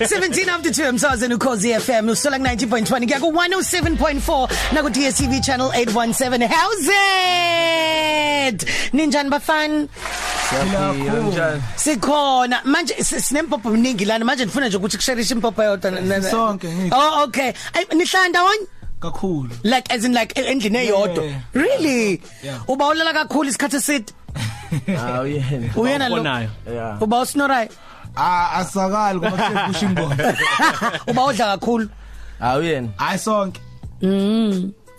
17 after 2 emsazweni ukhozi FM usola ku 90.1 kuya ku 107.4 na ku DSTV channel 817 how's it? Ninjani Siyaphila sikhona. Manje si- sinempopho mningi lana. Manje ndifuna nje ukuthi kusharishe impopho yodwa Sonke, oh okay. Ay, nihlala ndawonye kakhulu. like as in like endlini eyodwa. really? Yeah. uba ulala kakhulu isikhathi eside? Hawu yena. uyena lo? Uba usnorayo Ah asakali ngoba kusekusha ingoma. uba udla kakhulu Hawu yena. Hayi sonke.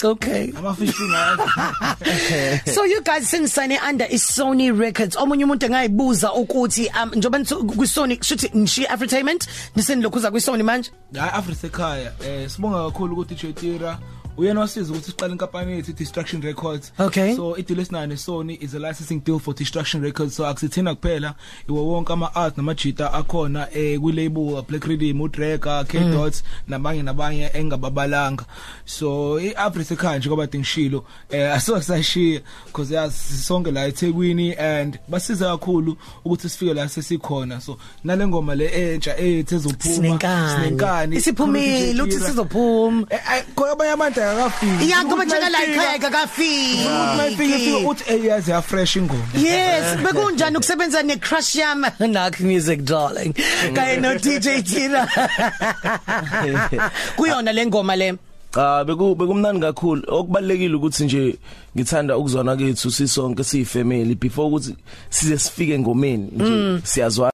Okay Ama fishing ayazi. So you guys since signing under is Sony Records. Omunye umuntu engayibuza ukuthi um njoba ku Sony shuthi ngishi Entertainment nisenilokhuza ku Sony manje. Hayi Africa ekhaya. Eh sibonga kakhulu ukuthi Chetira uyena wasiza ukuthi siqale inkampani yethu Destruction Records. Okay. So i-deal esinayo Sony is a licensing deal for Destruction Records. So akusithina kuphela iwo wonke ama art namajita akhona eh kwi label Black Rhythm, uDrega, K Dots nabanye nabanye engababalanga. So iAfrica ekhaya nje ngoba ngishilo eh asosashiya because yazi sonke la eThekwini and basiza kakhulu ukuthi sifike la sesikhona. So nale ngoma le entsha ethe ezophuma Sinenkani. Isiphumile uthi sizophuma. Eh ay khona abanye abantu akafiki. Yeah ngoba njalo la ekhaya kakafiki. Mayifika ifika uthi eyazi ya fresh ingoma. Yes, bekunjani ukusebenza ne crush yami Nak Music darling. Kanye no DJ Tina. Kuyona le ngoma le. Cha beku bekumnandi kakhulu. Okubalekile ukuthi nje ngithanda ukuzwana kwethu sisonke siyifamily before ukuthi size sifike ngomeni nje siyazwa